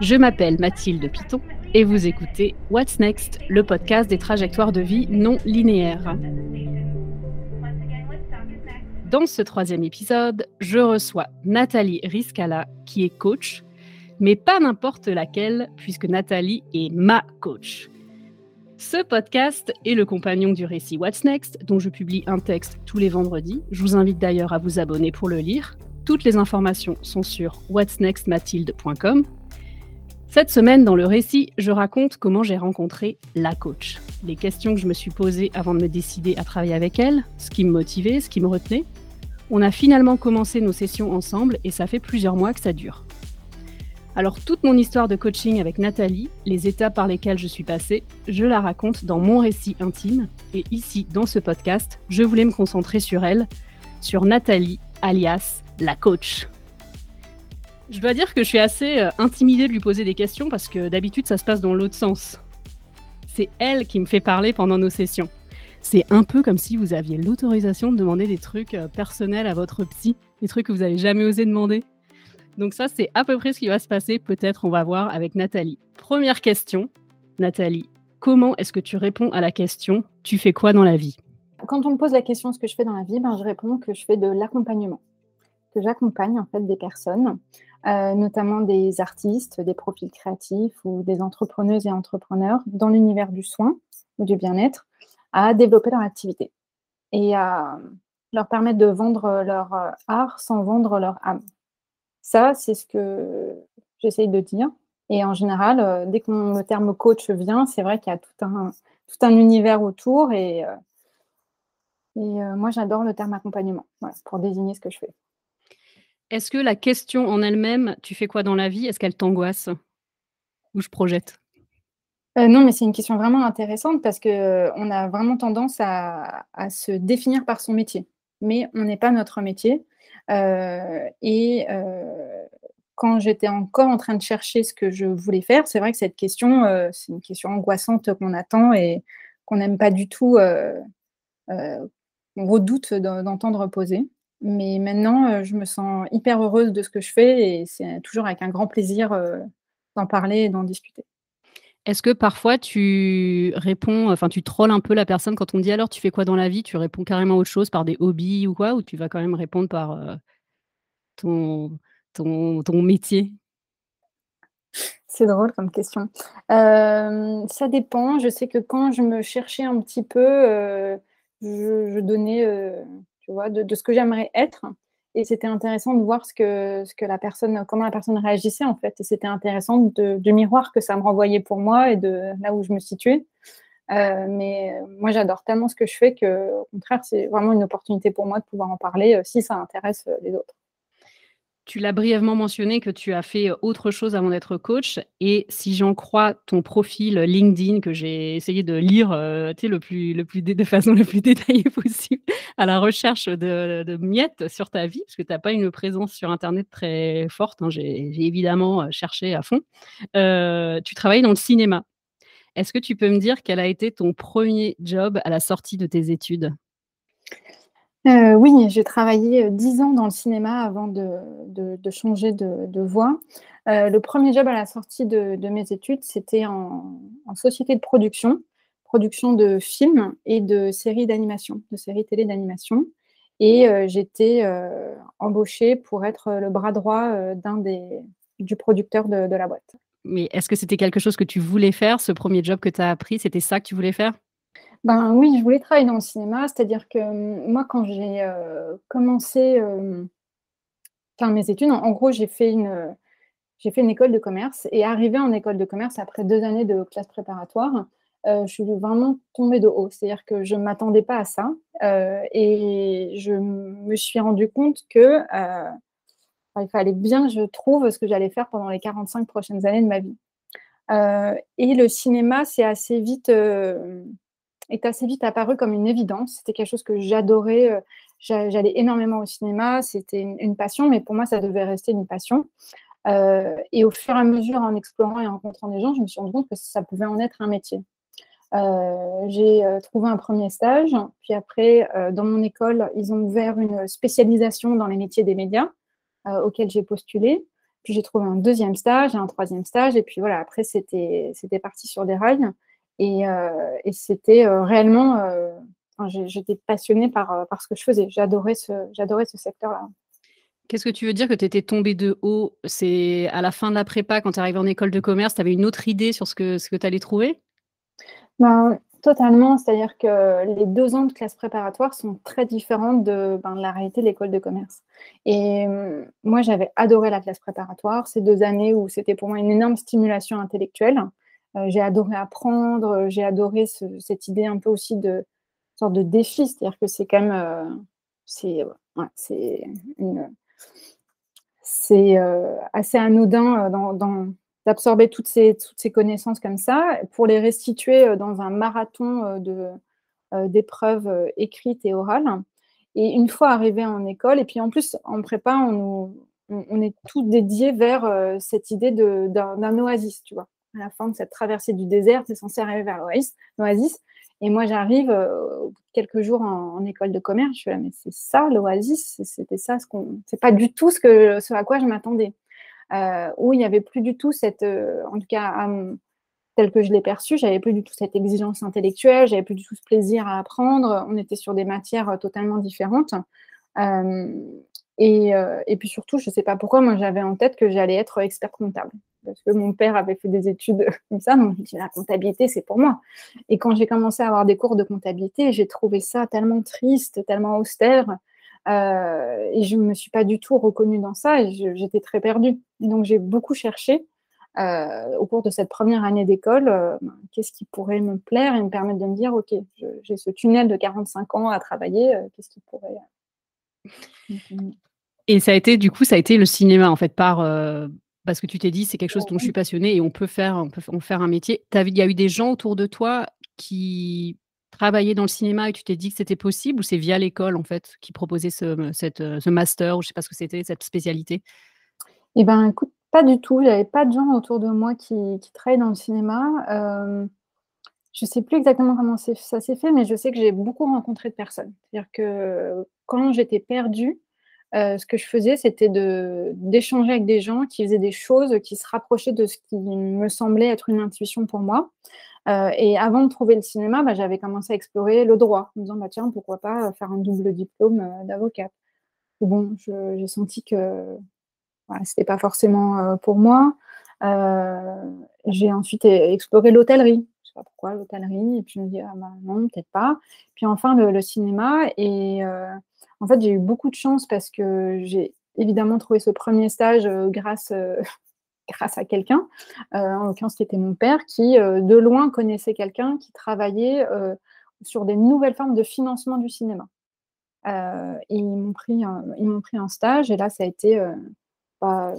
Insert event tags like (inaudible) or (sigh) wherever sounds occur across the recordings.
Je m'appelle Mathilde Piton et vous écoutez What's Next, le podcast des trajectoires de vie non linéaires. Dans ce troisième épisode, je reçois Nathalie Riscala, qui est coach, mais pas n'importe laquelle, puisque Nathalie est ma coach. Ce podcast est le compagnon du récit What's Next, dont je publie un texte tous les vendredis. Je vous invite d'ailleurs à vous abonner pour le lire. Toutes les informations sont sur whatsnextmathilde.com. Cette semaine, dans le récit, je raconte comment j'ai rencontré la coach, les questions que je me suis posées avant de me décider à travailler avec elle, ce qui me motivait, ce qui me retenait. On a finalement commencé nos sessions ensemble et ça fait plusieurs mois que ça dure. Alors toute mon histoire de coaching avec Nathalie, les étapes par lesquelles je suis passée, je la raconte dans mon récit intime. Et ici, dans ce podcast, je voulais me concentrer sur elle, sur Nathalie, alias la coach. Je dois dire que je suis assez euh, intimidée de lui poser des questions parce que d'habitude ça se passe dans l'autre sens. C'est elle qui me fait parler pendant nos sessions. C'est un peu comme si vous aviez l'autorisation de demander des trucs euh, personnels à votre psy, des trucs que vous n'avez jamais osé demander. Donc ça, c'est à peu près ce qui va se passer. Peut-être on va voir avec Nathalie. Première question, Nathalie, comment est-ce que tu réponds à la question Tu fais quoi dans la vie? Quand on me pose la question ce que je fais dans la vie, ben, je réponds que je fais de l'accompagnement, que j'accompagne en fait des personnes euh, notamment des artistes, des profils créatifs ou des entrepreneuses et entrepreneurs dans l'univers du soin ou du bien-être à développer leur activité et à leur permettre de vendre leur euh, art sans vendre leur âme. Ça, c'est ce que j'essaye de dire. Et en général, euh, dès que le terme coach vient, c'est vrai qu'il y a tout un, tout un univers autour. Et moi, j'adore le terme accompagnement pour désigner ce que je fais. Est-ce que la question en elle-même, tu fais quoi dans la vie, est-ce qu'elle t'angoisse? Ou je projette? Euh, non, mais c'est une question vraiment intéressante parce qu'on euh, a vraiment tendance à, se définir par son métier. Mais on n'est pas notre métier. Euh, et quand j'étais encore en train de chercher ce que je voulais faire, c'est vrai que cette question, c'est une question angoissante qu'on attend et qu'on n'aime pas du tout, on redoute d'entendre poser. Mais maintenant, euh, je me sens hyper heureuse de ce que je fais et c'est toujours avec un grand plaisir euh, d'en parler et d'en discuter. Est-ce que parfois tu réponds, enfin tu trolles un peu la personne quand on dit alors tu fais quoi dans la vie? Tu réponds carrément autre chose par des hobbies ou quoi? Ou tu vas quand même répondre par euh, ton, ton, ton, métier? C'est drôle comme question. ça dépend. Je sais que quand je me cherchais un petit peu, je, je, donnais tu vois, de, ce que j'aimerais être. Et c'était intéressant de voir ce que, la personne, comment la personne réagissait en fait. Et c'était intéressant de, miroir que ça me renvoyait pour moi et de là où je me situais. Euh, mais moi, j'adore tellement ce que je fais que, au contraire, c'est vraiment une opportunité pour moi de pouvoir en parler euh, si ça intéresse euh, les autres. Tu l'as brièvement mentionné que tu as fait autre chose avant d'être coach. Et si j'en crois ton profil LinkedIn que j'ai essayé de lire le plus, le plus de façon la plus (laughs) détaillée possible, à la recherche de, miettes sur ta vie, parce que tu n'as pas une présence sur Internet très forte. Hein, j'ai évidemment cherché à fond. tu travailles dans le cinéma. Est-ce que tu peux me dire quel a été ton premier job à la sortie de tes études? Euh, oui, j'ai travaillé, euh, dix ans dans le cinéma avant de changer de voie. Euh, le premier job à la sortie de mes études, c'était en société de production, production de films et de séries d'animation, de séries télé d'animation et j'étais, embauchée pour être, le bras droit, d'un des du producteur de de la boîte. Mais est-ce que c'était quelque chose que tu voulais faire, ce premier job que tu as appris, c'était ça que tu voulais faire? Ben oui, je voulais travailler dans le cinéma, c'est-à-dire que hum, moi, quand j'ai euh, commencé euh, mes études, en, gros, j'ai fait, une, j'ai fait une école de commerce et arrivé en école de commerce après deux années de classe préparatoire, euh, je suis vraiment tombée de haut. C'est-à-dire que je ne m'attendais pas à ça euh, et je me suis rendu compte que il fallait bien que je trouve ce que j'allais faire pendant les 45 prochaines années de ma vie. et le cinéma, c'est assez vite est assez vite apparu comme une évidence. C'était quelque chose que j'adorais. Euh, j'allais énormément au cinéma, c'était une, passion, mais pour moi, ça devait rester une passion. Euh, et au fur et à mesure, en explorant et en rencontrant des gens, je me suis rendu compte que ça pouvait en être un métier. Euh, j'ai trouvé un premier stage, puis après, dans mon école, ils ont ouvert une spécialisation dans les métiers des médias, auquel j'ai postulé. Puis j'ai trouvé un deuxième stage, un troisième stage, et puis voilà, après c'était parti sur des rails. Et, et c'était réellement, j'étais passionnée par, par ce que je faisais. J'adorais ce, ce secteur-là. Qu'est-ce que tu veux dire que tu étais tombée de haut? C'est à la fin de la prépa, quand tu arrives en école de commerce, tu avais une autre idée sur ce que, ce que tu allais trouver? Ben, Totalement. C'est-à-dire que les deux ans de classe préparatoire sont très différents de, ben, la réalité de l'école de commerce. Et moi, j'avais adoré la classe préparatoire. Ces deux années où c'était pour moi une énorme stimulation intellectuelle. Euh, j'ai adoré apprendre. J'ai adoré cette idée un peu aussi de sorte de défi. C'est-à-dire que c'est quand même... Euh, c'est c'est euh, assez anodin euh, d'absorber toutes ces, toutes ces connaissances comme ça, pour les restituer euh, dans un marathon de, d'épreuves écrites et orales. Et une fois arrivé en école, et puis en plus en prépa, on, on, est tout dédié vers cette idée d'un, oasis, tu vois. À la fin de cette traversée du désert, c'est censé arriver vers l'oasis. Et moi, j'arrive euh, quelques jours en, école de commerce, je suis là, mais c'est ça l'oasis, c'était ça, ce qu'on, c'est pas du tout ce, à quoi je m'attendais. Euh, où il n'y avait plus du tout cette, euh, en tout cas, tel que je l'ai perçu, j'avais plus du tout cette exigence intellectuelle, j'avais plus du tout ce plaisir à apprendre. On était sur des matières totalement différentes. Et, et, puis surtout, je ne sais pas pourquoi, moi j'avais en tête que j'allais être expert comptable parce que mon père avait fait des études (laughs) comme ça, donc je me la comptabilité, c'est pour moi. Et quand j'ai commencé à avoir des cours de comptabilité, j'ai trouvé ça tellement triste, tellement austère, euh, et je ne me suis pas du tout reconnue dans ça, j'étais très perdue. Et donc j'ai beaucoup cherché euh, au cours de cette première année d'école, euh, ben, qu'est-ce qui pourrait me plaire et me permettre de me dire, OK, j'ai ce tunnel de 45 ans à travailler, qu'est-ce qui pourrait... Et ça a été, du coup, ça a été le cinéma, en fait, par, parce que tu t'es dit, c'est quelque chose dont je suis passionnée et on peut faire, on peut en faire un métier. Il y a eu des gens autour de toi qui travaillaient dans le cinéma et tu t'es dit que c'était possible ou c'est via l'école, en fait, qui proposait ce, cette, ce master ou je ne sais pas ce que c'était, cette spécialité? Eh bien, écoute, pas du tout. Il n'y avait pas de gens autour de moi qui, qui travaillent dans le cinéma. Euh, je ne sais plus exactement comment ça s'est fait, mais je sais que j'ai beaucoup rencontré de personnes. C'est-à-dire que quand j'étais perdue, euh, ce que je faisais, c'était d'échanger avec des gens qui faisaient des choses qui se rapprochaient de ce qui me semblait être une intuition pour moi. Euh, et avant de trouver le cinéma, bah, j'avais commencé à explorer le droit, en me disant, bah, tiens, pourquoi pas faire un double diplôme euh, d'avocat. Bon, j'ai senti que ce n'était pas forcément pour moi. j'ai ensuite exploré l'hôtellerie. Je sais pas pourquoi l'hôtellerie. Et puis je me dis, ah, bah, non, peut-être pas. Puis enfin, le, le cinéma. Et en fait, j'ai eu beaucoup de chance parce que j'ai évidemment trouvé ce premier stage euh, grâce, euh, (laughs) grâce à quelqu'un, euh, en l'occurrence qui était mon père, qui de loin connaissait quelqu'un qui travaillait sur des nouvelles formes de financement du cinéma. ils m'ont pris, un, pris un stage et là, ça a été bah,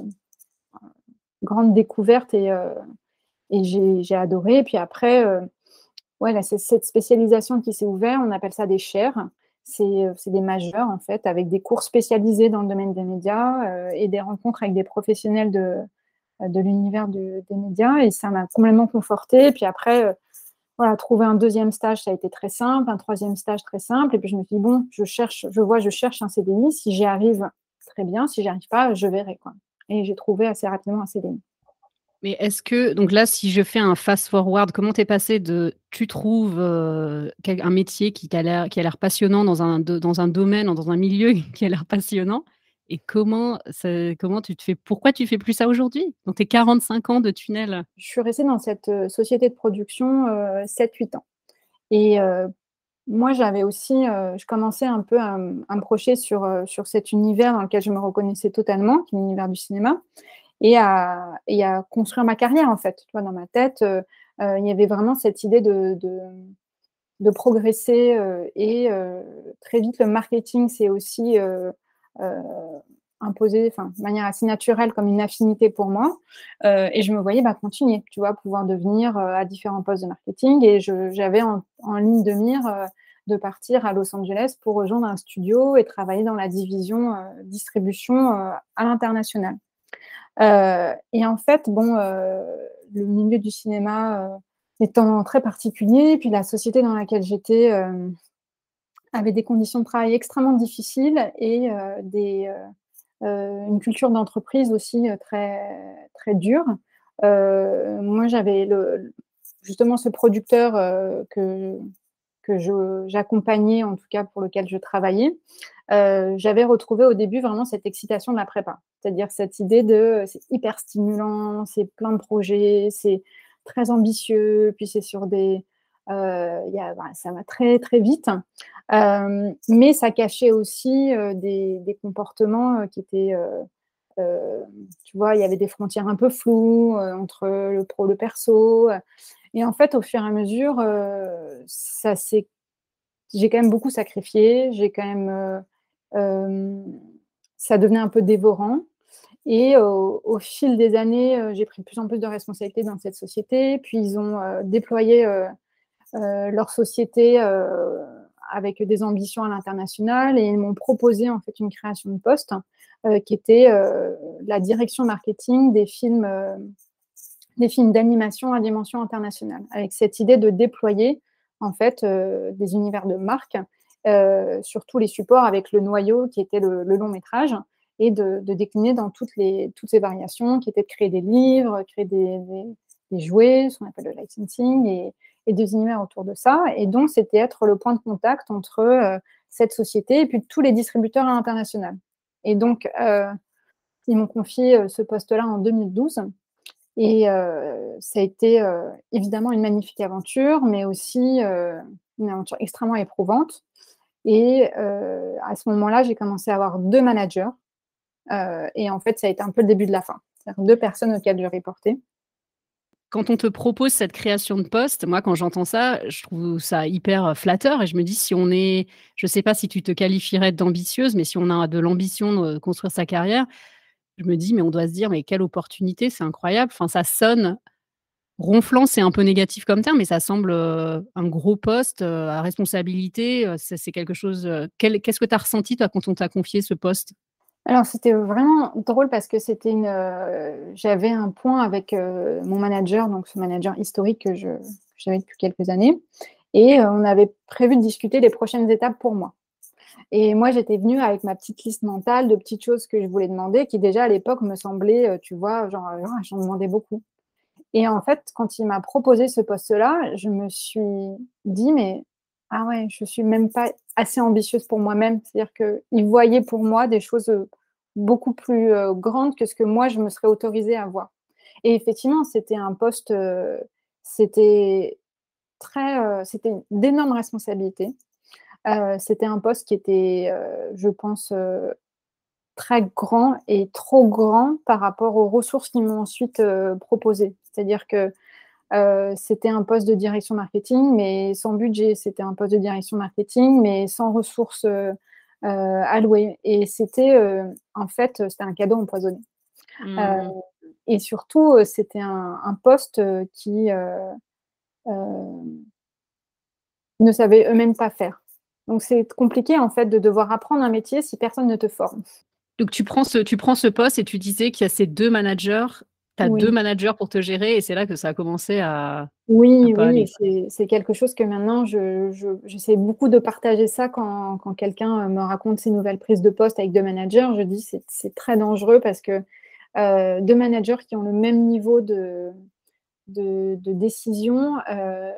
grande découverte et, et j'ai adoré. Et puis après, ouais, c'est cette spécialisation qui s'est ouverte, on appelle ça des chaires. Euh, c'est des majeurs, en fait, avec des cours spécialisés dans le domaine des médias euh, et des rencontres avec des professionnels de, euh, l'univers des médias. Et ça m'a complètement confortée. Puis après, voilà, trouver un deuxième stage, ça a été très simple, un troisième stage très simple. Et puis je me suis dit, bon, je cherche, je vois, je cherche un CDI. Si j'y arrive, très bien. Si j'y arrive pas, je verrai. Quoi. Et j'ai trouvé assez rapidement un CDI. Mais est-ce que, donc là, si je fais un fast-forward, comment t'es passé de tu trouves euh, un métier qui a l'air passionnant dans un, dans un domaine, dans un milieu (laughs) qui a l'air passionnant, et comment, comment tu te fais, pourquoi tu fais plus ça aujourd'hui, dans tes 45 ans de tunnel? Je suis restée dans cette euh, société de production 7-8 euh, ans. Et moi, j'avais aussi, je commençais un peu à, à me projeter sur, sur cet univers dans lequel je me reconnaissais totalement, qui est l'univers du cinéma et à, construire ma carrière, en fait. Dans ma tête, euh, euh, il y avait vraiment cette idée de, progresser euh, et très vite, le marketing, c'est aussi imposé de manière assez naturelle comme une affinité pour moi. et je me voyais bah, continuer, tu vois, pouvoir devenir à différents postes de marketing. Et j'avais en, ligne de mire de partir à Los Angeles pour rejoindre un studio et travailler dans la division distribution à l'international. Euh, et en fait, bon, euh, le milieu du cinéma euh, étant très particulier, puis la société dans laquelle j'étais avait des conditions de travail extrêmement difficiles et une culture d'entreprise aussi très, très dure. moi, j'avais justement ce producteur que, que j'accompagnais, en tout cas pour lequel je travaillais, j'avais retrouvé au début vraiment cette excitation de la prépa. C'est-à-dire cette idée de c'est hyper stimulant, c'est plein de projets, c'est très ambitieux, puis c'est sur des. ça va très très vite, mais ça cachait aussi des, des, comportements qui étaient. tu vois, il y avait des frontières un peu floues entre le pro et le perso. Et en fait, au fur et à mesure, ça j'ai quand même beaucoup sacrifié, j'ai quand même ça devenait un peu dévorant. Et au, fil des années, j'ai pris de plus en plus de responsabilités dans cette société. Puis ils ont déployé leur société avec des ambitions à l'international. Et ils m'ont proposé en fait une création de poste qui était la direction marketing des films, des films d'animation à dimension internationale, avec cette idée de déployer en fait des univers de marque euh, sur tous les supports avec le noyau qui était le, long métrage et de, décliner dans toutes, ces variations qui étaient de créer des livres, créer des, jouets, ce qu'on appelle le licensing, et, et, des univers autour de ça. Et donc, c'était être le point de contact entre euh, cette société et puis tous les distributeurs à l'international. Et donc, euh, ils m'ont confié ce poste-là en 2012. Et ça a été évidemment une magnifique aventure, mais aussi une aventure extrêmement éprouvante. Et euh, à ce moment-là, j'ai commencé à avoir deux managers. Euh, et en fait, ça a été un peu le début de la fin. Deux personnes auxquelles je reportais. Quand on te propose cette création de poste, moi, quand j'entends ça, je trouve ça hyper euh, flatteur et je me dis si on est, je ne sais pas si tu te qualifierais d'ambitieuse, mais si on a de l'ambition de construire sa carrière, je me dis mais on doit se dire mais quelle opportunité, c'est incroyable. Enfin, ça sonne Ronflant, c'est un peu négatif comme terme, mais ça semble un gros poste à responsabilité. c'est quelque chose. Qu'est-ce que tu as ressenti, toi, quand on t'a confié ce poste? Alors, c'était vraiment drôle parce que c'était une. J'avais un point avec mon manager, donc ce manager historique que j'avais depuis quelques années. Et on avait prévu de discuter les prochaines étapes pour moi. Et moi, j'étais venue avec ma petite liste mentale de petites choses que je voulais demander, qui déjà à l'époque me semblaient, tu vois, genre, j'en demandais beaucoup. Et en fait, quand il m'a proposé ce poste-là, je me suis dit, mais ah ouais, je suis même pas assez ambitieuse pour moi-même. C'est-à-dire qu'il voyait pour moi des choses euh, beaucoup plus euh, grandes que ce que moi, je me serais autorisée à voir. Et effectivement, c'était un poste, euh, c'était très, c'était d'énormes responsabilités. c'était un poste qui était, je pense, très grand et trop grand par rapport aux ressources qu'ils m'ont ensuite proposées. C'est-à-dire que euh, c'était un poste de direction marketing, mais sans budget. C'était un poste de direction marketing, mais sans ressources euh, euh, allouées. Et c'était, en fait, c'était un cadeau empoisonné. Mmh. et surtout, c'était un, poste qui ne savait eux-mêmes pas faire. Donc, c'est compliqué, en fait, de devoir apprendre un métier si personne ne te forme. Donc, tu prends ce, tu prends ce poste et tu disais qu'il y a ces deux managers tu as deux managers pour te gérer et c'est là que ça a commencé à. Oui, oui, c'est quelque chose que maintenant, j'essaie je, beaucoup de partager ça quand, quand quelqu'un euh, me raconte ses nouvelles prises de poste avec deux managers. Je dis c'est très dangereux parce que euh, deux managers qui ont le même niveau de, de, décision euh,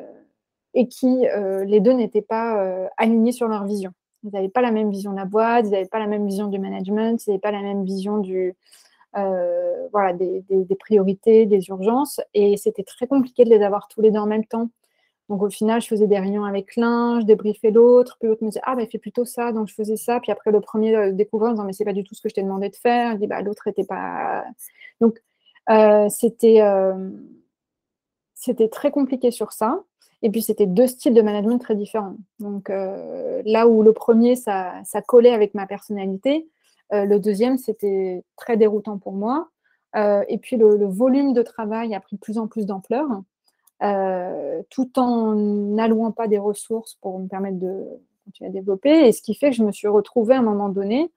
et qui, les deux, n'étaient pas alignés sur leur vision. Ils n'avaient pas la même vision de la boîte, ils n'avaient pas la même vision du management, ils n'avaient pas la même vision du, euh, voilà, des, priorités, des urgences. Et c'était très compliqué de les avoir tous les deux en même temps. Donc au final, je faisais des réunions avec l'un, je débriefais l'autre, puis l'autre me disait Ah, ben fais plutôt ça, donc je faisais ça. Puis après, le premier euh, découvrait en disant Mais c'est pas du tout ce que je t'ai demandé de faire. Il dit bah, L'autre n'était pas. Donc euh, c'était, c'était très compliqué sur ça. Et puis c'était deux styles de management très différents. Donc là où le premier, ça, ça collait avec ma personnalité, le deuxième, c'était très déroutant pour moi. Euh, et puis le, volume de travail a pris de plus en plus d'ampleur, euh, tout en n'allouant pas des ressources pour me permettre de continuer à développer. Et ce qui fait que je me suis retrouvée à un moment donné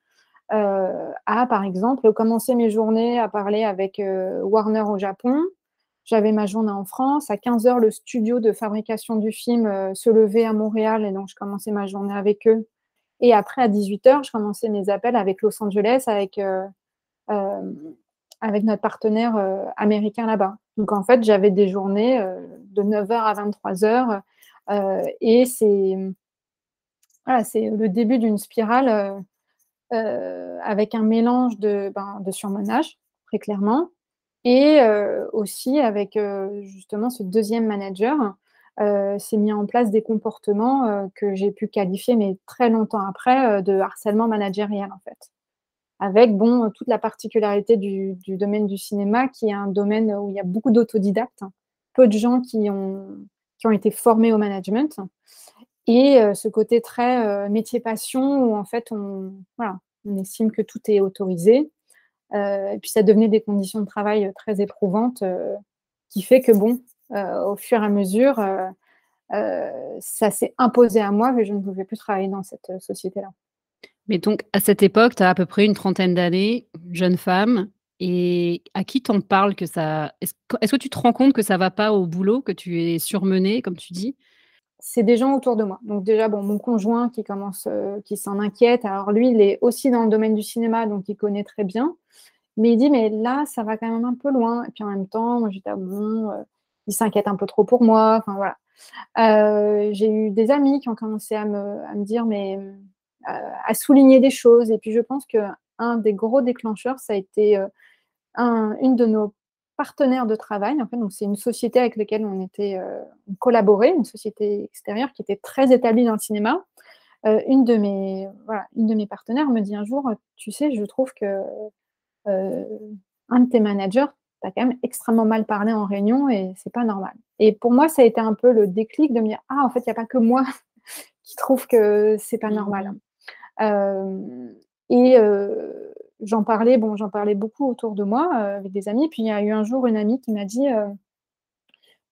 à, par exemple, commencer mes journées à parler avec Warner au Japon. J'avais ma journée en France. À 15h, le studio de fabrication du film se levait à Montréal et donc je commençais ma journée avec eux Et après, à 18h, je commençais mes appels avec Los Angeles, avec, avec notre partenaire américain là-bas. Donc, en fait, j'avais des journées de 9h à 23h. et c'est le début d'une spirale avec un mélange de, ben, de surmenage, très clairement, et aussi avec justement ce deuxième manager euh, s'est mis en place des comportements euh, que j'ai pu qualifier, mais très longtemps après, euh, de harcèlement managérial, en fait. Avec, bon, toute la particularité du, domaine du cinéma, qui est un domaine où il y a beaucoup d'autodidactes, peu de gens qui ont, qui ont été formés au management, et ce côté très métier-passion, où en fait, on, voilà, on estime que tout est autorisé, et puis ça devenait des conditions de travail très éprouvantes, qui fait que, bon, au fur et à mesure, euh, euh, ça s'est imposé à moi que je ne pouvais plus travailler dans cette société-là. Mais donc, à cette époque, tu as à peu près une trentaine d'années, jeune femme, et à qui t'en parles que ça Est-ce que tu te rends compte que ça va pas au boulot, que tu es surmenée, comme tu dis? C'est des gens autour de moi. Donc déjà, bon, mon conjoint qui commence, qui s'en inquiète. Alors lui, il est aussi dans le domaine du cinéma, donc il connaît très bien. Mais il dit, mais là, ça va quand même un peu loin. Et puis en même temps, moi, j'étais, ah bon, il s'inquiète un peu trop pour moi. Enfin, voilà. Euh, j'ai eu des amis qui ont commencé à me, dire, mais euh, à souligner des choses. Et puis, je pense qu'un des gros déclencheurs, ça a été euh, une de nos partenaires de travail. En fait, donc c'est une société avec laquelle on était collaboré, une société extérieure qui était très établie dans le cinéma. une, de mes, voilà, une de mes partenaires me dit un jour, tu sais, je trouve que un de tes managers tu as quand même extrêmement mal parlé en réunion et c'est pas normal. Et pour moi, ça a été un peu le déclic de me dire Ah, en fait, il n'y a pas que moi (laughs) qui trouve que c'est pas normal. Mmh. Euh, et euh, j'en parlais, bon, j'en parlais beaucoup autour de moi euh, avec des amis. Puis il y a eu un jour une amie qui m'a dit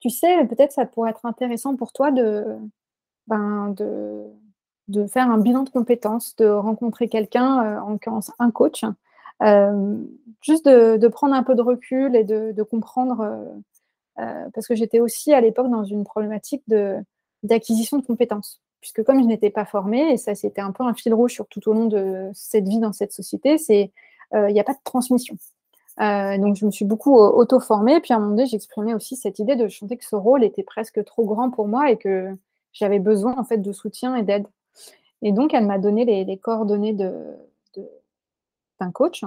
Tu sais, peut-être ça pourrait être intéressant pour toi de, ben, de, de faire un bilan de compétences, de rencontrer quelqu'un, en l'occurrence un coach, juste de, prendre un peu de recul et de, comprendre, euh, euh, parce que j'étais aussi à l'époque dans une problématique d'acquisition de, compétences puisque comme je n'étais pas formée, et ça c'était un peu un fil rouge sur tout au long de cette vie dans cette société, c'est il n'y a pas de transmission. donc je me suis beaucoup auto-formée, puis à un moment donné j'exprimais aussi cette idée de chanter que ce rôle était presque trop grand pour moi et que j'avais besoin en fait de soutien et d'aide. Et donc elle m'a donné les, coordonnées de, un coach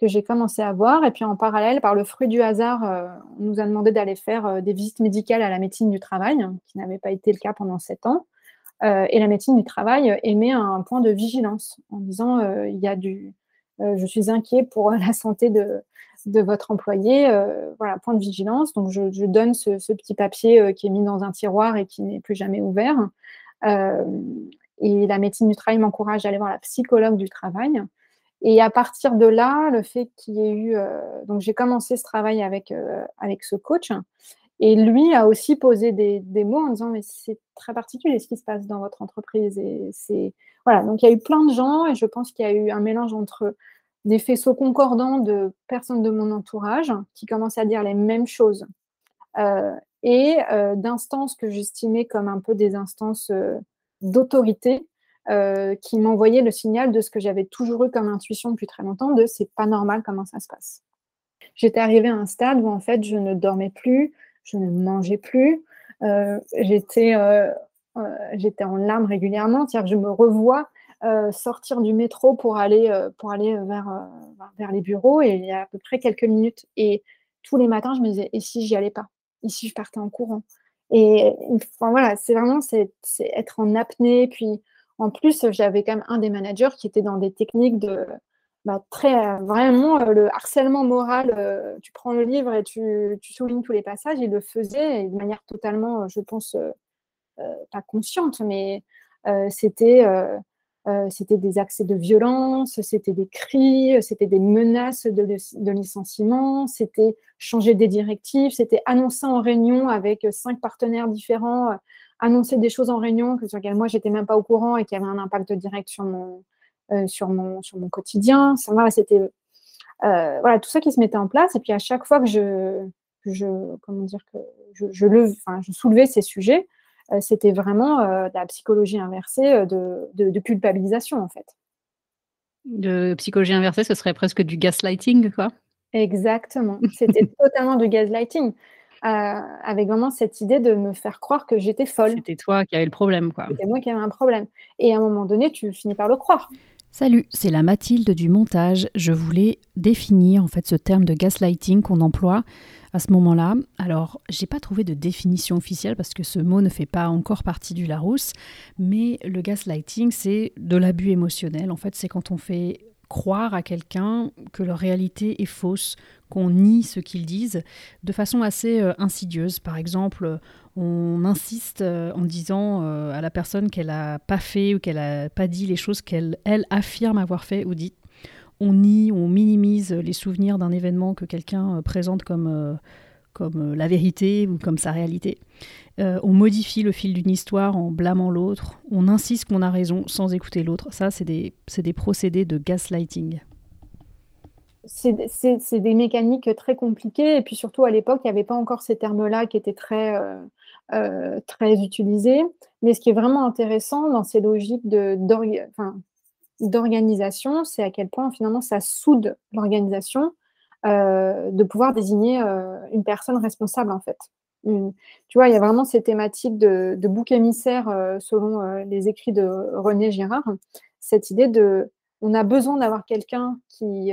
que j'ai commencé à voir. Et puis en parallèle, par le fruit du hasard, euh, on nous a demandé d'aller faire euh, des visites médicales à la médecine du travail, qui n'avait pas été le cas pendant sept ans. Euh, et la médecine du travail émet un point de vigilance en disant il y a du, je suis inquiet pour (laughs) la santé de, de votre employé. voilà, point de vigilance. Donc je, donne ce, ce, petit papier qui est mis dans un tiroir et qui n'est plus jamais ouvert. et la médecine du travail m'encourage à aller voir la psychologue du travail et à partir de là, le fait qu'il y ait eu. Euh, donc, j'ai commencé ce travail avec, euh, avec ce coach. Et lui a aussi posé des, mots en disant Mais c'est très particulier ce qui se passe dans votre entreprise. Et c'est. Voilà. Donc, il y a eu plein de gens et je pense qu'il y a eu un mélange entre des faisceaux concordants de personnes de mon entourage qui commençaient à dire les mêmes choses euh, et d'instances que j'estimais comme un peu des instances d'autorité euh, qui m'envoyait le signal de ce que j'avais toujours eu comme intuition depuis très longtemps, de c'est pas normal comment ça se passe. J'étais arrivée à un stade où en fait je ne dormais plus, je ne mangeais plus, euh, j'étais euh, j'étais en larmes régulièrement, c'est-à-dire que je me revois sortir du métro pour aller, pour aller vers, vers les bureaux et il y a à peu près quelques minutes. Et tous les matins, je me disais, et si j'y allais pas? Et si je partais en courant? Et enfin, voilà, c'est vraiment c'est, être en apnée, puis en plus, j'avais quand même un des managers qui était dans des techniques de bah, très vraiment euh, le harcèlement moral. Euh, tu prends le livre et tu, soulignes tous les passages. Il le faisait de manière totalement, je pense, euh, pas consciente, mais c'était des accès de violence, c'était des cris, c'était des menaces de licenciement, c'était changer des directives, c'était annoncer en réunion avec cinq partenaires différents annoncer des choses en réunion que sur lesquelles moi j'étais même pas au courant et qui avaient un impact direct sur mon, euh, sur mon, sur mon quotidien. Voilà, c'était euh, voilà, tout ça qui se mettait en place. Et puis à chaque fois que je, je comment dire, que je, je, enfin, je soulevais ces sujets, c'était vraiment, de la psychologie inversée, de de de culpabilisation, en fait. De psychologie inversée, ce serait presque du gaslighting, quoi? Exactement, c'était (laughs) totalement du gaslighting, avec vraiment cette idée de me faire croire que j'étais folle. C'était toi qui avais le problème, quoi. C'était moi qui avais un problème et à un moment donné, tu finis par le croire. Salut, c'est la Mathilde du montage. Je voulais définir en fait ce terme de gaslighting qu'on emploie à ce moment-là. Alors, j'ai pas trouvé de définition officielle parce que ce mot ne fait pas encore partie du Larousse, mais le gaslighting, c'est de l'abus émotionnel. En fait, c'est quand on fait croire à quelqu'un que leur réalité est fausse, qu'on nie ce qu'ils disent de façon assez euh, insidieuse. Par exemple, on insiste euh, en disant euh, à la personne qu'elle n'a pas fait ou qu'elle n'a pas dit les choses qu'elle elle affirme avoir fait ou dit. On nie, on minimise les souvenirs d'un événement que quelqu'un présente comme, comme la vérité ou comme sa réalité. on modifie le fil d'une histoire en blâmant l'autre. On insiste qu'on a raison sans écouter l'autre. Ça, c'est des, des procédés de gaslighting c'est des mécaniques très compliquées. Et puis surtout, à l'époque, il n'y avait pas encore ces termes-là qui étaient très, euh, euh, très utilisés. Mais ce qui est vraiment intéressant dans ces logiques d'organisation, c'est à quel point finalement ça soude l'organisation euh, de pouvoir désigner une personne responsable en fait. tu vois, il y a vraiment ces thématiques de, de bouc émissaire selon les écrits de René Girard, cette idée de on a besoin d'avoir quelqu'un qui,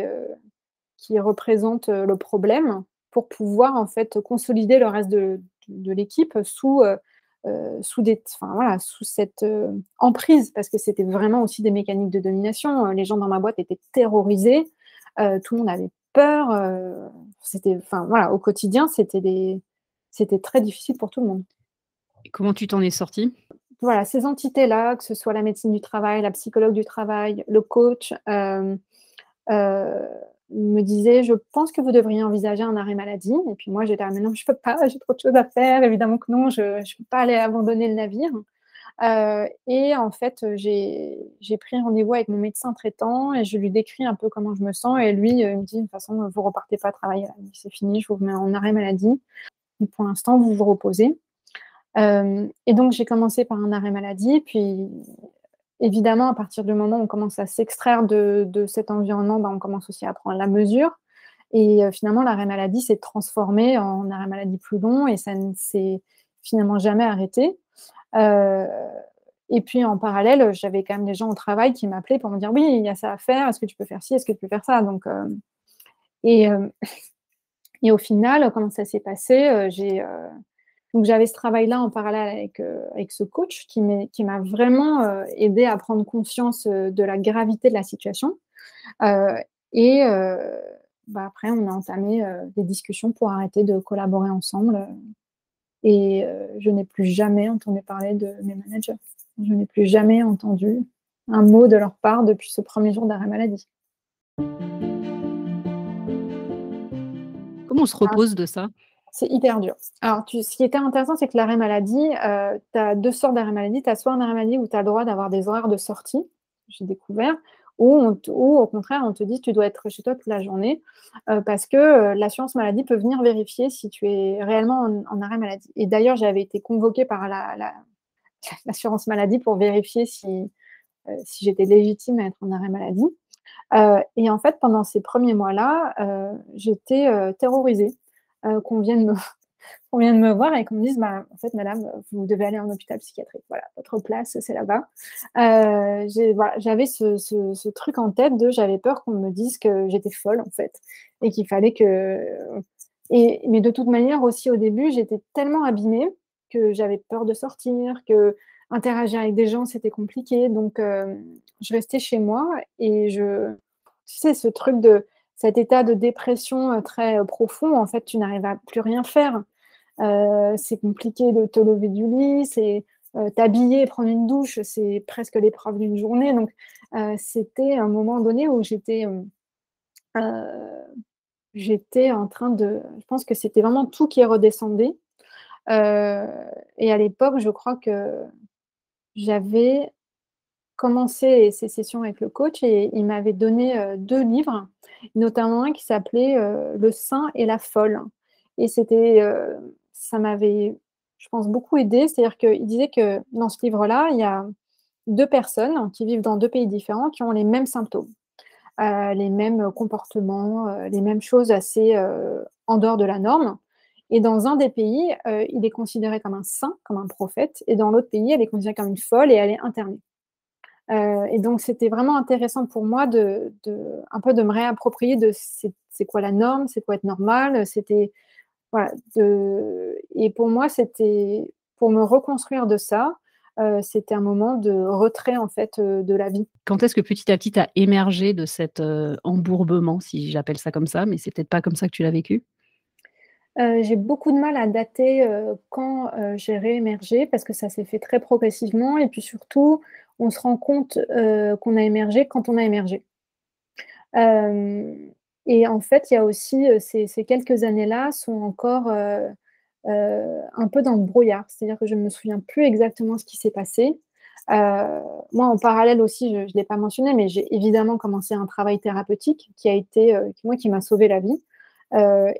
qui représente le problème pour pouvoir en fait consolider le reste de, l'équipe sous, sous, des, voilà, sous cette emprise, parce que c'était vraiment aussi des mécaniques de domination. Les gens dans ma boîte étaient terrorisés, tout le monde avait peur. c'était, enfin voilà, au quotidien, c'était des, c'était très difficile pour tout le monde. Et comment tu t'en es sortie? Voilà, ces entités-là, que ce soit la médecine du travail, la psychologue du travail, le coach, euh, me disait Je pense que vous devriez envisager un arrêt maladie. Et puis moi, j'étais Mais non, je ne peux pas, j'ai trop de choses à faire. Évidemment que non, je ne peux pas aller abandonner le navire. Et en fait, j'ai pris rendez-vous avec mon médecin traitant et je lui décris un peu comment je me sens. Et lui, il me dit De toute façon, vous repartez pas travailler. C'est fini, je vous mets en arrêt maladie. Pour l'instant, vous vous reposez. Et donc, j'ai commencé par un arrêt maladie. Puis, évidemment, à partir du moment où on commence à s'extraire de, cet environnement, ben, on commence aussi à prendre la mesure. Et finalement, l'arrêt maladie s'est transformé en arrêt maladie plus long et ça ne s'est finalement jamais arrêté. Euh, et puis en parallèle, j'avais quand même des gens au travail qui m'appelaient pour me dire oui, il y a ça à faire, est-ce que tu peux faire ci, est-ce que tu peux faire ça? Donc, euh, et, (laughs) et, au final, comment ça s'est passé donc j'avais ce travail-là en parallèle avec, euh, avec ce coach qui m'a vraiment euh, aidé à prendre conscience euh, de la gravité de la situation. et bah, après, on a entamé des discussions pour arrêter de collaborer ensemble. Et je n'ai plus jamais entendu parler de mes managers. Je n'ai plus jamais entendu un mot de leur part depuis ce premier jour d'arrêt maladie. Comment on se repose de ça? C'est hyper dur. Alors, ce qui était intéressant, c'est que l'arrêt maladie, euh, tu as deux sortes d'arrêt maladie. Tu as soit un arrêt maladie où tu as le droit d'avoir des horaires de sortie, j'ai découvert, ou, au contraire, on te dit tu dois être chez toi toute la journée euh, parce que euh, l'assurance maladie peut venir vérifier si tu es réellement en, arrêt maladie. Et d'ailleurs, j'avais été convoquée par (laughs) l'assurance maladie pour vérifier si, si j'étais légitime à être en arrêt maladie. et en fait, pendant ces premiers mois-là, j'étais terrorisée euh, qu'on vienne, me, de me voir et qu'on me dise bah, en fait, madame, vous devez aller en hôpital psychiatrique. Voilà, votre place, c'est là-bas. Euh, j'avais ce, truc en tête de j'avais peur qu'on me dise que j'étais folle, en fait, et qu'il fallait que. Et, mais de toute manière, aussi au début, j'étais tellement abîmée que j'avais peur de sortir, que interagir avec des gens, c'était compliqué. Donc, euh, je restais chez moi et je. Tu sais, ce truc de cet état de dépression euh, très euh, profond, en fait, tu n'arrives à plus rien faire. Euh, c'est compliqué de te lever du lit, c'est t'habiller, prendre une douche, c'est presque l'épreuve d'une journée. Donc, c'était un moment donné où j'étais j'étais en train de. Je pense que c'était vraiment tout qui redescendait. et à l'époque, je crois que j'avais commencé ces sessions avec le coach et il m'avait donné deux livres notamment un qui s'appelait Le saint et la folle. Et c'était, ça m'avait je pense, beaucoup aidé. C'est-à-dire qu'il disait que dans ce livre-là, il y a deux personnes qui vivent dans deux pays différents qui ont les mêmes symptômes, euh, les mêmes comportements, euh, les mêmes choses assez euh, en dehors de la norme. Et dans un des pays, il est considéré comme un saint, comme un prophète, et dans l'autre pays, elle est considérée comme une folle et elle est internée. et donc, c'était vraiment intéressant pour moi de, un peu de me réapproprier de c'est quoi la norme, c'est quoi être normal, c'était voilà, de... Et pour moi, c'était pour me reconstruire de ça, euh, c'était un moment de retrait en fait euh, de la vie. Quand est-ce que petit à petit tu as émergé de cet euh, embourbement, si j'appelle ça comme ça, mais c'est peut-être pas comme ça que tu l'as vécu? J'ai beaucoup de mal à dater quand j'ai réémergé parce que ça s'est fait très progressivement et puis surtout on se rend compte qu'on a émergé quand on a émergé. Et en fait, il y a aussi ces, quelques années-là sont encore un peu dans le brouillard. C'est-à-dire que je ne me souviens plus exactement ce qui s'est passé. moi, en parallèle aussi, je ne l'ai pas mentionné, mais j'ai évidemment commencé un travail thérapeutique qui a été, moi, qui m'a sauvé la vie.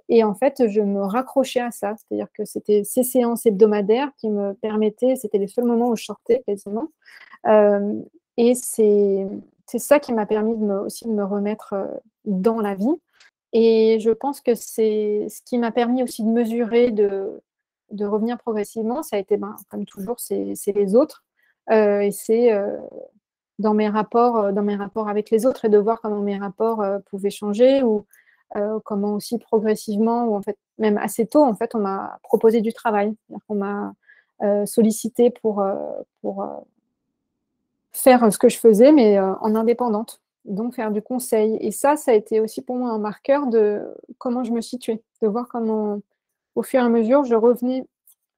et en fait, je me raccrochais à ça. C'est-à-dire que c'était ces séances hebdomadaires qui me permettaient, c'était les seuls moments où je sortais quasiment. et c'est c'est ça qui m'a permis de me, aussi de me remettre dans la vie. Et je pense que c'est ce qui m'a permis aussi de mesurer, de, de revenir progressivement. Ça a été, ben, comme toujours, c'est les autres. et c'est dans mes rapports, dans mes rapports avec les autres et de voir comment mes rapports pouvaient changer ou comment aussi progressivement ou en fait même assez tôt en fait on m'a proposé du travail, on m'a sollicité pour pour faire ce que je faisais, mais euh, en indépendante, donc faire du conseil. Et ça, ça a été aussi pour moi un marqueur de comment je me situais, de voir comment, au fur et à mesure, je revenais,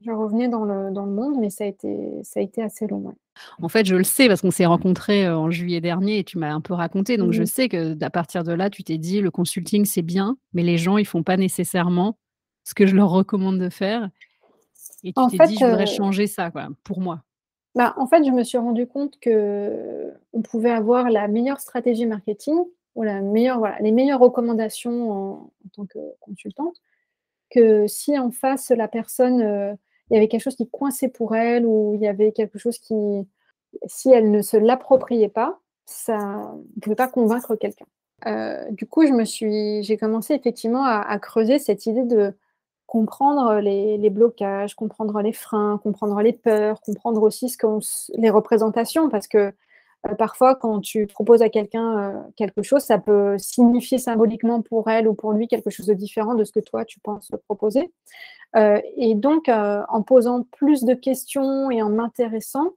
je revenais dans, le, dans le monde, mais ça a été, ça a été assez long. En fait, je le sais parce qu'on s'est rencontrés euh, en juillet dernier et tu m'as un peu raconté. Donc, je sais que à partir de là, tu t'es dit le consulting, c'est bien, mais les gens, ils font pas nécessairement ce que je leur recommande de faire. Et tu t'es dit, je voudrais euh, changer ça, quoi, pour moi. Bah, en fait, je me suis rendu compte qu'on pouvait avoir la meilleure stratégie marketing ou la meilleure, les meilleures recommandations en, tant que consultante, que si en face, la personne, euh, il y avait quelque chose qui coinçait pour elle ou il y avait quelque chose qui, si elle ne se l'appropriait pas, ça ne pouvait pas convaincre quelqu'un. Euh, du coup, je me suis, j'ai commencé effectivement à creuser cette idée de comprendre les, blocages, comprendre les freins, comprendre les peurs, comprendre aussi ce les représentations, parce que euh, parfois, quand tu proposes à quelqu'un euh, quelque chose, ça peut signifier symboliquement pour elle ou pour lui quelque chose de différent de ce que toi, tu penses proposer. Euh, et donc, en posant plus de questions et en m'intéressant,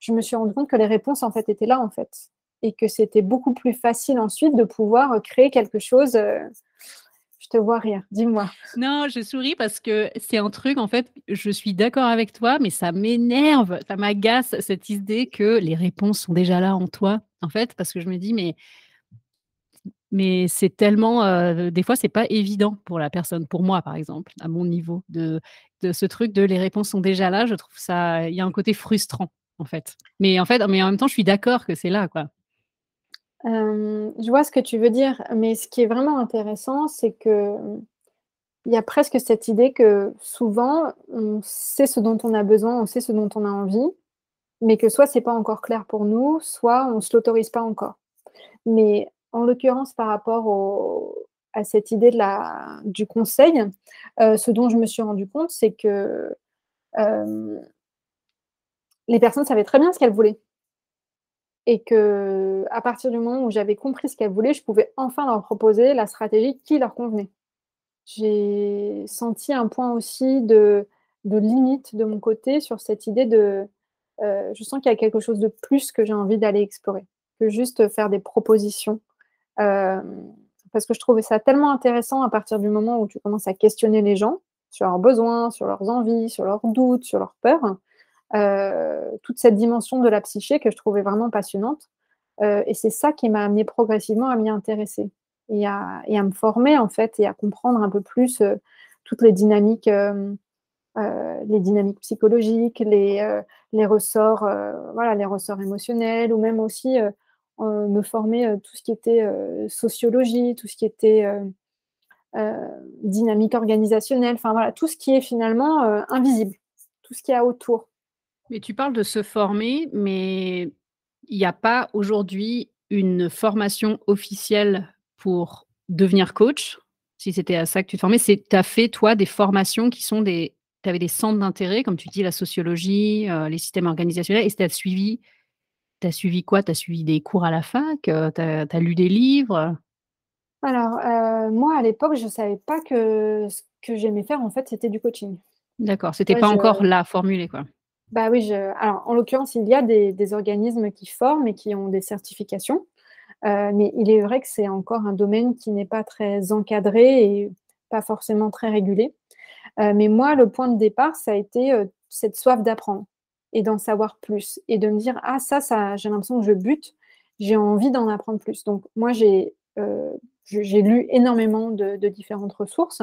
je me suis rendu compte que les réponses, en fait, étaient là, en fait. Et que c'était beaucoup plus facile ensuite de pouvoir créer quelque chose te vois rire, dis-moi. Non, je souris parce que c'est un truc, en fait, je suis d'accord avec toi, mais ça m'énerve, ça m'agace cette idée que les réponses sont déjà là en toi, en fait, parce que je me dis, mais, mais c'est tellement, euh, des fois, c'est pas évident pour la personne, pour moi, par exemple, à mon niveau, de, ce truc de les réponses sont déjà là, je trouve ça, il y a un côté frustrant, en fait. Mais en fait, mais en même temps, je suis d'accord que c'est là, quoi je vois ce que tu veux dire, mais ce qui est vraiment intéressant, c'est que il y a presque cette idée que souvent, on sait ce dont on a besoin, on sait ce dont on a envie, mais que soit c'est pas encore clair pour nous, soit on se l'autorise pas encore. Mais en l'occurrence, par rapport à cette idée de la, du conseil, ce dont je me suis rendu compte, c'est que les personnes savaient très bien ce qu'elles voulaient et que à partir du moment où j'avais compris ce qu'elles voulaient, je pouvais enfin leur proposer la stratégie qui leur convenait. J'ai senti un point aussi de, de, limite de mon côté sur cette idée de euh, je sens qu'il y a quelque chose de plus que j'ai envie d'aller explorer que juste faire des propositions. Euh, parce que je trouvais ça tellement intéressant à partir du moment où tu commences à questionner les gens sur leurs besoins, sur leurs envies, sur leurs doutes, sur leurs peurs. Euh, toute cette dimension de la psyché que je trouvais vraiment passionnante. Euh, et c'est ça qui m'a amené progressivement à m'y intéresser et à, me former en fait et à comprendre un peu plus euh, toutes les dynamiques, les dynamiques psychologiques, les, les ressorts, voilà, les ressorts émotionnels ou même aussi me former tout ce qui était sociologie, tout ce qui était dynamique organisationnelle, enfin voilà, tout ce qui est finalement invisible tout ce qu'il y a autour. Mais tu parles de se former, mais il n'y a pas aujourd'hui une formation officielle pour devenir coach? Si c'était à ça que tu te formais, tu as fait, toi, des formations qui sont des. Tu avais des centres d'intérêt, comme tu dis, la sociologie, euh, les systèmes organisationnels, et tu as suivi. Tu as suivi quoi? Tu as suivi des cours à la fac euh, Tu as, lu des livres? Alors, euh, moi, à l'époque, je ne savais pas que ce que j'aimais faire, en fait, c'était du coaching. D'accord, c'était pas encore là formulé, quoi. Bah oui, alors en l'occurrence, il y a des, organismes qui forment et qui ont des certifications, euh, mais il est vrai que c'est encore un domaine qui n'est pas très encadré et pas forcément très régulé. Euh, mais moi, le point de départ, ça a été euh, cette soif d'apprendre et d'en savoir plus et de me dire ah ça, ça, j'ai l'impression que je bute, j'ai envie d'en apprendre plus. Donc moi, j'ai j'ai lu énormément de, de différentes ressources,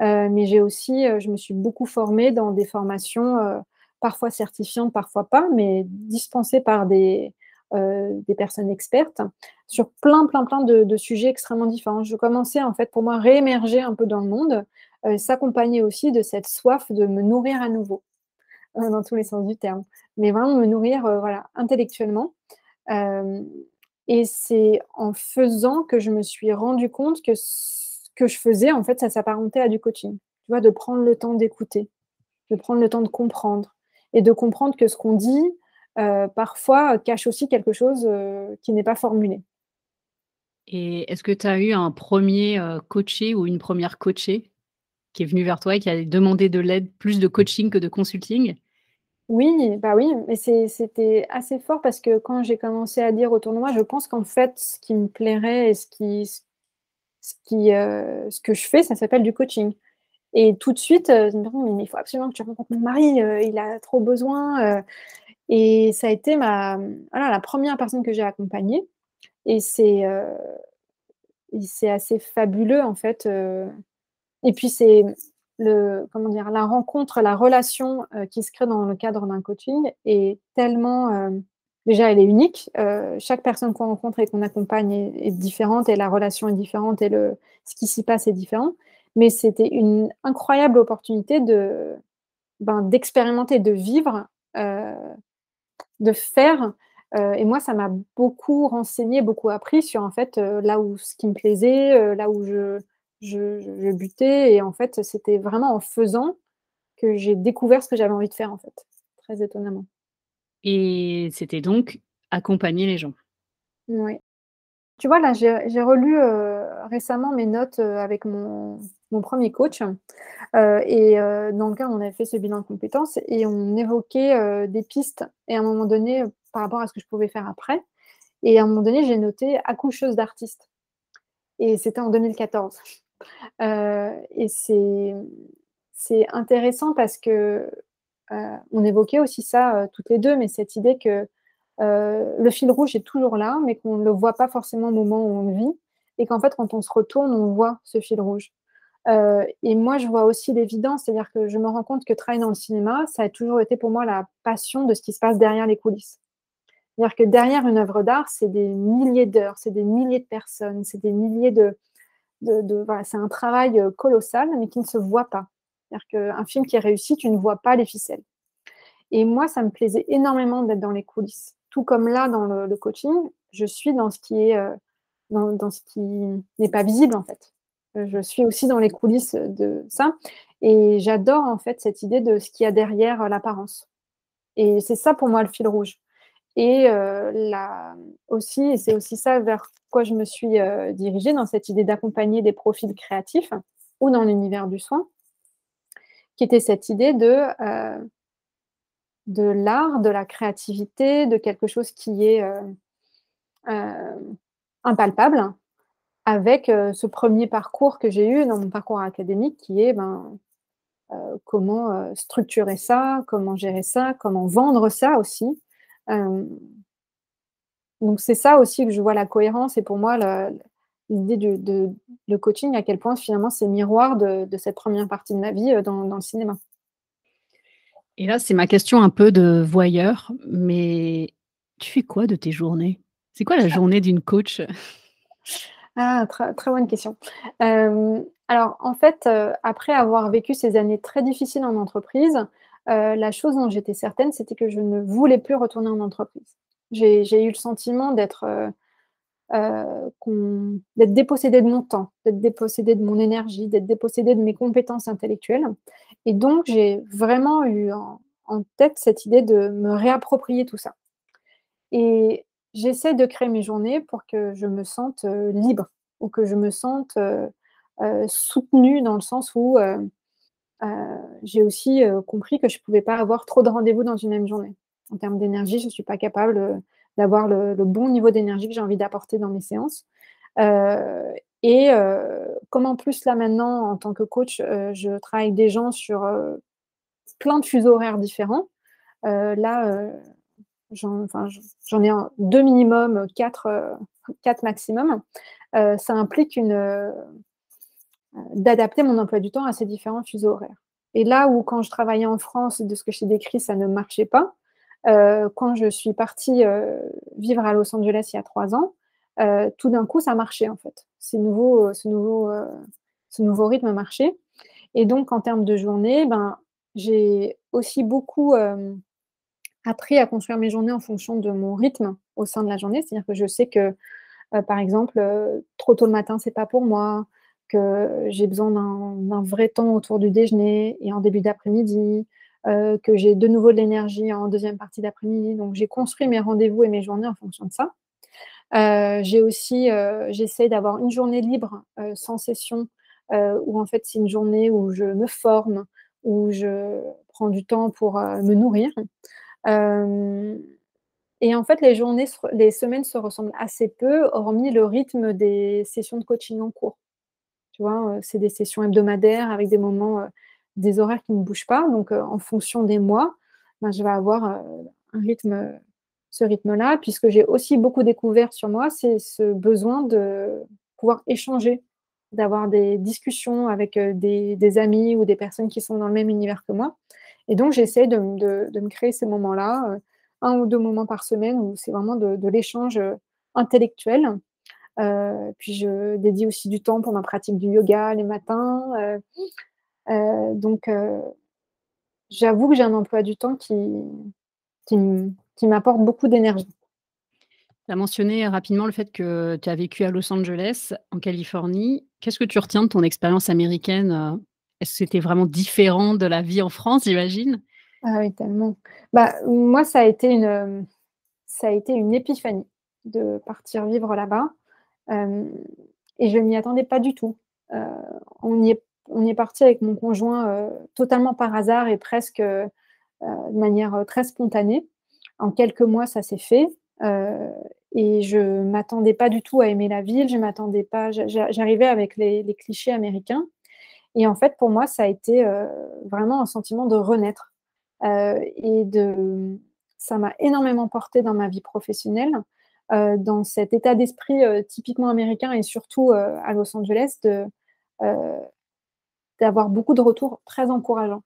mais j'ai aussi, je me suis beaucoup formée dans des formations parfois certifiantes, parfois pas, mais dispensées par des, euh, des personnes expertes sur plein, plein, plein de, sujets extrêmement différents. Je commençais en fait pour moi réémerger un peu dans le monde, euh, s'accompagner aussi de cette soif de me nourrir à nouveau, euh, dans tous les sens du terme, mais vraiment me nourrir voilà, intellectuellement. et c'est en faisant que je me suis rendu compte que ce que je faisais, en fait, ça s'apparentait à du coaching. Tu vois, de prendre le temps d'écouter, de prendre le temps de comprendre, et de comprendre que ce qu'on dit, euh, parfois, cache aussi quelque chose euh, qui n'est pas formulé. Et est-ce que tu as eu un premier euh, coaché ou une première coachée qui est venue vers toi et qui a demandé de l'aide, plus de coaching que de consulting? Oui, bah oui, mais c'était assez fort parce que quand j'ai commencé à dire autour de moi, je pense qu'en fait, ce qui me plairait et ce, qui, ce, qui, ce que je fais, ça s'appelle du coaching. Et tout de suite, euh, je mais il faut absolument que tu rencontres mon mari, euh, il a trop besoin. Euh. et ça a été ma, voilà, la première personne que j'ai accompagnée. Et c'est c'est assez fabuleux, en fait. et puis, c'est la rencontre, la relation qui se crée dans le cadre d'un coaching est tellement. déjà, elle est unique. chaque personne qu'on rencontre et qu'on accompagne est, est, différente et la relation est différente et le, ce qui s'y passe est différent mais c'était une incroyable opportunité de ben, d'expérimenter, de vivre, euh, de faire. Euh, et moi, ça m'a beaucoup renseigné, beaucoup appris sur en fait euh, là où ce qui me plaisait, là où je, je, je, butais. Et en fait, c'était vraiment en faisant que j'ai découvert ce que j'avais envie de faire en fait, très étonnamment. Et c'était donc accompagner les gens. Oui. Tu vois, là, j'ai relu récemment mes notes avec mon, premier coach. Euh, et euh, dans lequel on avait fait ce bilan de compétences et on évoquait euh, des pistes et à un moment donné par rapport à ce que je pouvais faire après. Et à un moment donné, j'ai noté accoucheuse d'artiste. Et c'était en 2014. et c'est intéressant parce que on évoquait aussi ça toutes les deux, mais cette idée que le fil rouge est toujours là, mais qu'on ne le voit pas forcément au moment où on vit, et qu'en fait, quand on se retourne, on voit ce fil rouge. Euh, et moi, je vois aussi l'évidence, c'est-à-dire que je me rends compte que travailler dans le cinéma, ça a toujours été pour moi la passion de ce qui se passe derrière les coulisses. C'est-à-dire que derrière une œuvre d'art, c'est des milliers d'heures, c'est des milliers de personnes, c'est des milliers de... de, voilà, c'est un travail euh, colossal, mais qui ne se voit pas. C'est-à-dire qu'un film qui est réussi, tu ne vois pas les ficelles. Et moi, ça me plaisait énormément d'être dans les coulisses. Tout comme là, dans le, coaching, je suis dans ce qui est... Euh, dans, ce qui n'est pas visible, en fait je suis aussi dans les coulisses de ça. Et j'adore en fait cette idée de ce qu'il y a derrière l'apparence. Et c'est ça pour moi le fil rouge. Et euh, aussi, c'est aussi ça vers quoi je me suis euh, dirigée dans cette idée d'accompagner des profils créatifs ou dans l'univers du soin, qui était cette idée de, euh, de l'art, de la créativité, de quelque chose qui est impalpable, avec ce premier parcours que j'ai eu dans mon parcours académique qui est ben, comment structurer ça, comment gérer ça, comment vendre ça aussi. donc c'est ça aussi que je vois la cohérence et pour moi l'idée du de, coaching, à quel point finalement c'est miroir de, cette première partie de ma vie dans le cinéma. Et là, c'est ma question un peu de voyeur, mais tu fais quoi de tes journées? C'est quoi la journée d'une coach? Ah, très, très bonne question. alors, en fait, après avoir vécu ces années très difficiles en entreprise, la chose dont j'étais certaine, c'était que je ne voulais plus retourner en entreprise. J'ai eu le sentiment d'être d'être dépossédée de mon temps, d'être dépossédée de mon énergie, d'être dépossédée de mes compétences intellectuelles. Et donc, j'ai vraiment eu en, tête cette idée de me réapproprier tout ça. Et j'essaie de créer mes journées pour que je me sente libre ou que je me sente soutenue dans le sens où j'ai aussi compris que je ne pouvais pas avoir trop de rendez-vous dans une même journée. En termes d'énergie, je ne suis pas capable d'avoir le, bon niveau d'énergie que j'ai envie d'apporter dans mes séances. et comme en plus là maintenant, en tant que coach, je travaille avec des gens sur plein de fuseaux horaires différents. là, j'en ai deux minimum, quatre, quatre maximum. ça implique d'adapter mon emploi du temps à ces différents fuseaux horaires. Et là où, quand je travaillais en France, de ce que j'ai décrit, ça ne marchait pas, euh, quand je suis partie euh, vivre à Los Angeles il y a trois ans, euh, tout d'un coup, ça marchait en fait. ce, nouveau, ce, nouveau, ce nouveau rythme marchait. Et donc, en termes de journée, ben, j'ai aussi beaucoup appris à construire mes journées en fonction de mon rythme au sein de la journée. C'est-à-dire que je sais que, par exemple, trop tôt le matin, c'est pas pour moi que j'ai besoin d'un vrai temps autour du déjeuner et en début d'après-midi, euh, que j'ai de nouveau de l'énergie en deuxième partie d'après-midi. Donc j'ai construit mes rendez-vous et mes journées en fonction de ça. Euh, j'ai aussi, euh, j'essaie d'avoir une journée libre sans session, où en fait c'est une journée où je me forme, où je prends du temps pour me nourrir. Et en fait, les journées, les semaines se ressemblent assez peu, hormis le rythme des sessions de coaching en cours. Tu vois, c'est des sessions hebdomadaires avec des moments, des horaires qui ne bougent pas. Donc, en fonction des mois, ben, je vais avoir un rythme, ce rythme-là, puisque j'ai aussi beaucoup découvert sur moi, c'est ce besoin de pouvoir échanger, d'avoir des discussions avec des, amis ou des personnes qui sont dans le même univers que moi. Et donc, j'essaie de, me créer ces moments-là, un ou deux moments par semaine, où c'est vraiment de l'échange intellectuel euh, puis je dédie aussi du temps pour ma pratique du yoga les matins. Euh, euh, donc, j'avoue que j'ai un emploi du temps qui, qui, m'apporte beaucoup d'énergie. Tu as mentionné rapidement le fait que tu as vécu à Los Angeles, en Californie. Qu'est-ce que tu retiens de ton expérience américaine Est-ce que c'était vraiment différent de la vie en France, j'imagine? Ah oui, tellement. Bah, moi, ça a, été une, ça a été une épiphanie de partir vivre là-bas. Euh, et je ne m'y attendais pas du tout. Euh, on, y est, on est parti avec mon conjoint euh, totalement par hasard et presque de manière très spontanée. En quelques mois, ça s'est fait. et je m'attendais pas du tout à aimer la ville. Je m'attendais pas. J'arrivais avec les, clichés américains. Et en fait, pour moi, ça a été vraiment un sentiment de renaître. et de, ça m'a énormément porté dans ma vie professionnelle. Euh, dans cet état d'esprit euh, typiquement américain et surtout euh, à Los Angeles d'avoir beaucoup de retours très encourageants,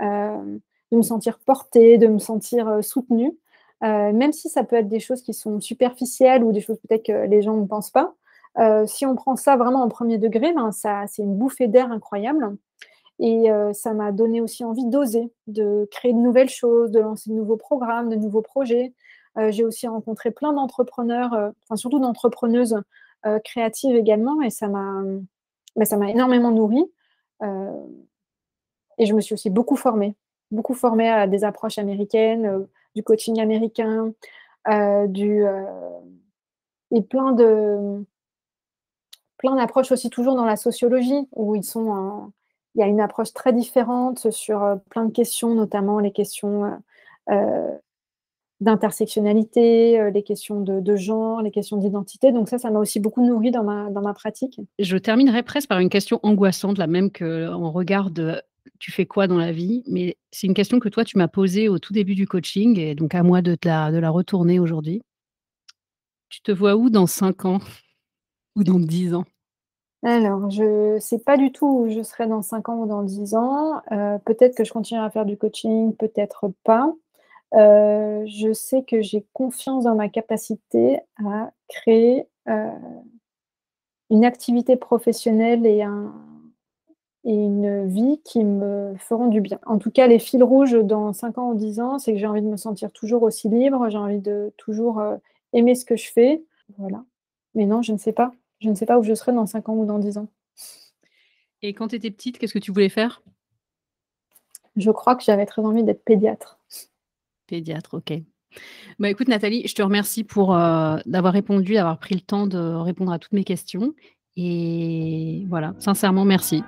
de me sentir portée, de me sentir soutenue, même si ça peut être des choses qui sont superficielles ou des choses peut-être que les gens ne pensent pas. si on prend ça vraiment en premier degré, ben, ça, c'est une bouffée d'air incroyable. Et ça m'a donné aussi envie d'oser, de créer de nouvelles choses, de lancer de nouveaux programmes, de nouveaux projets, euh, j'ai aussi rencontré plein d'entrepreneurs, euh, enfin surtout d'entrepreneuses euh, créatives également, et ça m'a bah, ça m'a énormément nourri. Et je me suis aussi beaucoup formée, beaucoup formée à des approches américaines, du coaching américain, du, et plein de plein d'approches aussi toujours dans la sociologie où ils sont il y a une approche très différente sur plein de questions, notamment les questions d'intersectionnalité, euh, les questions de, genre, les questions d'identité. Donc ça, ça m'a aussi beaucoup nourri dans ma, dans ma pratique. Je terminerai presque par une question angoissante, la même qu'on regarde tu fais quoi dans la vie? Mais c'est une question que toi, tu m'as posée au tout début du coaching, et donc à moi de, la, de la retourner aujourd'hui. Tu te vois où dans 5 ans? (laughs) Ou dans 10 ans? Alors, je ne sais pas du tout où je serai dans 5 ans ou dans 10 ans. Euh, peut-être que je continuerai à faire du coaching, peut-être pas. Euh, je sais que j'ai confiance dans ma capacité à créer euh, une activité professionnelle et un, et une vie qui me feront du bien. En tout cas, les fils rouges dans 5 ans ou 10 ans, c'est que j'ai envie de me sentir toujours aussi libre, j'ai envie de toujours aimer ce que je fais. Voilà. Mais non, je ne sais pas. Je ne sais pas où je serai dans 5 ans ou dans 10 ans. Et quand tu étais petite, qu'est-ce que tu voulais faire? Je crois que j'avais très envie d'être pédiatre. Pédiatre, ok. Bah écoute Nathalie, je te remercie pour euh, d'avoir répondu, d'avoir pris le temps de répondre à toutes mes questions. Et voilà, sincèrement, merci.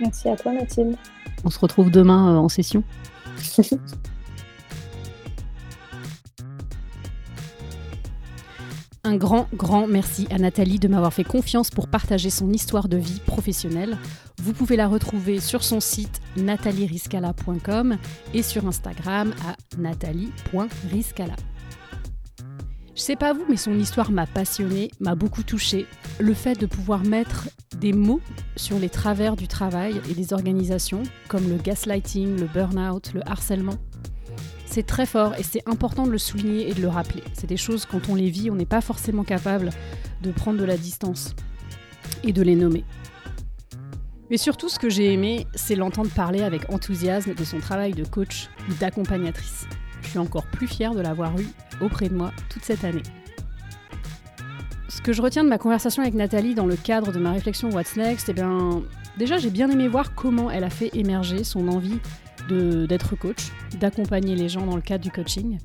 Merci à toi Mathilde. On se retrouve demain euh, en session. (laughs) Un grand, grand merci à Nathalie de m'avoir fait confiance pour partager son histoire de vie professionnelle. Vous pouvez la retrouver sur son site natalieriscala.com et sur Instagram à nathalie.riscala. Je sais pas vous, mais son histoire m'a passionnée, m'a beaucoup touchée. Le fait de pouvoir mettre des mots sur les travers du travail et des organisations, comme le gaslighting, le burn-out, le harcèlement, c'est très fort et c'est important de le souligner et de le rappeler. C'est des choses, quand on les vit, on n'est pas forcément capable de prendre de la distance et de les nommer. Mais surtout, ce que j'ai aimé, c'est l'entendre parler avec enthousiasme de son travail de coach ou d'accompagnatrice. Je suis encore plus fière de l'avoir eu auprès de moi toute cette année. Ce que je retiens de ma conversation avec Nathalie dans le cadre de ma réflexion What's Next, eh bien, déjà j'ai bien aimé voir comment elle a fait émerger son envie d'être coach, d'accompagner les gens dans le cadre du coaching.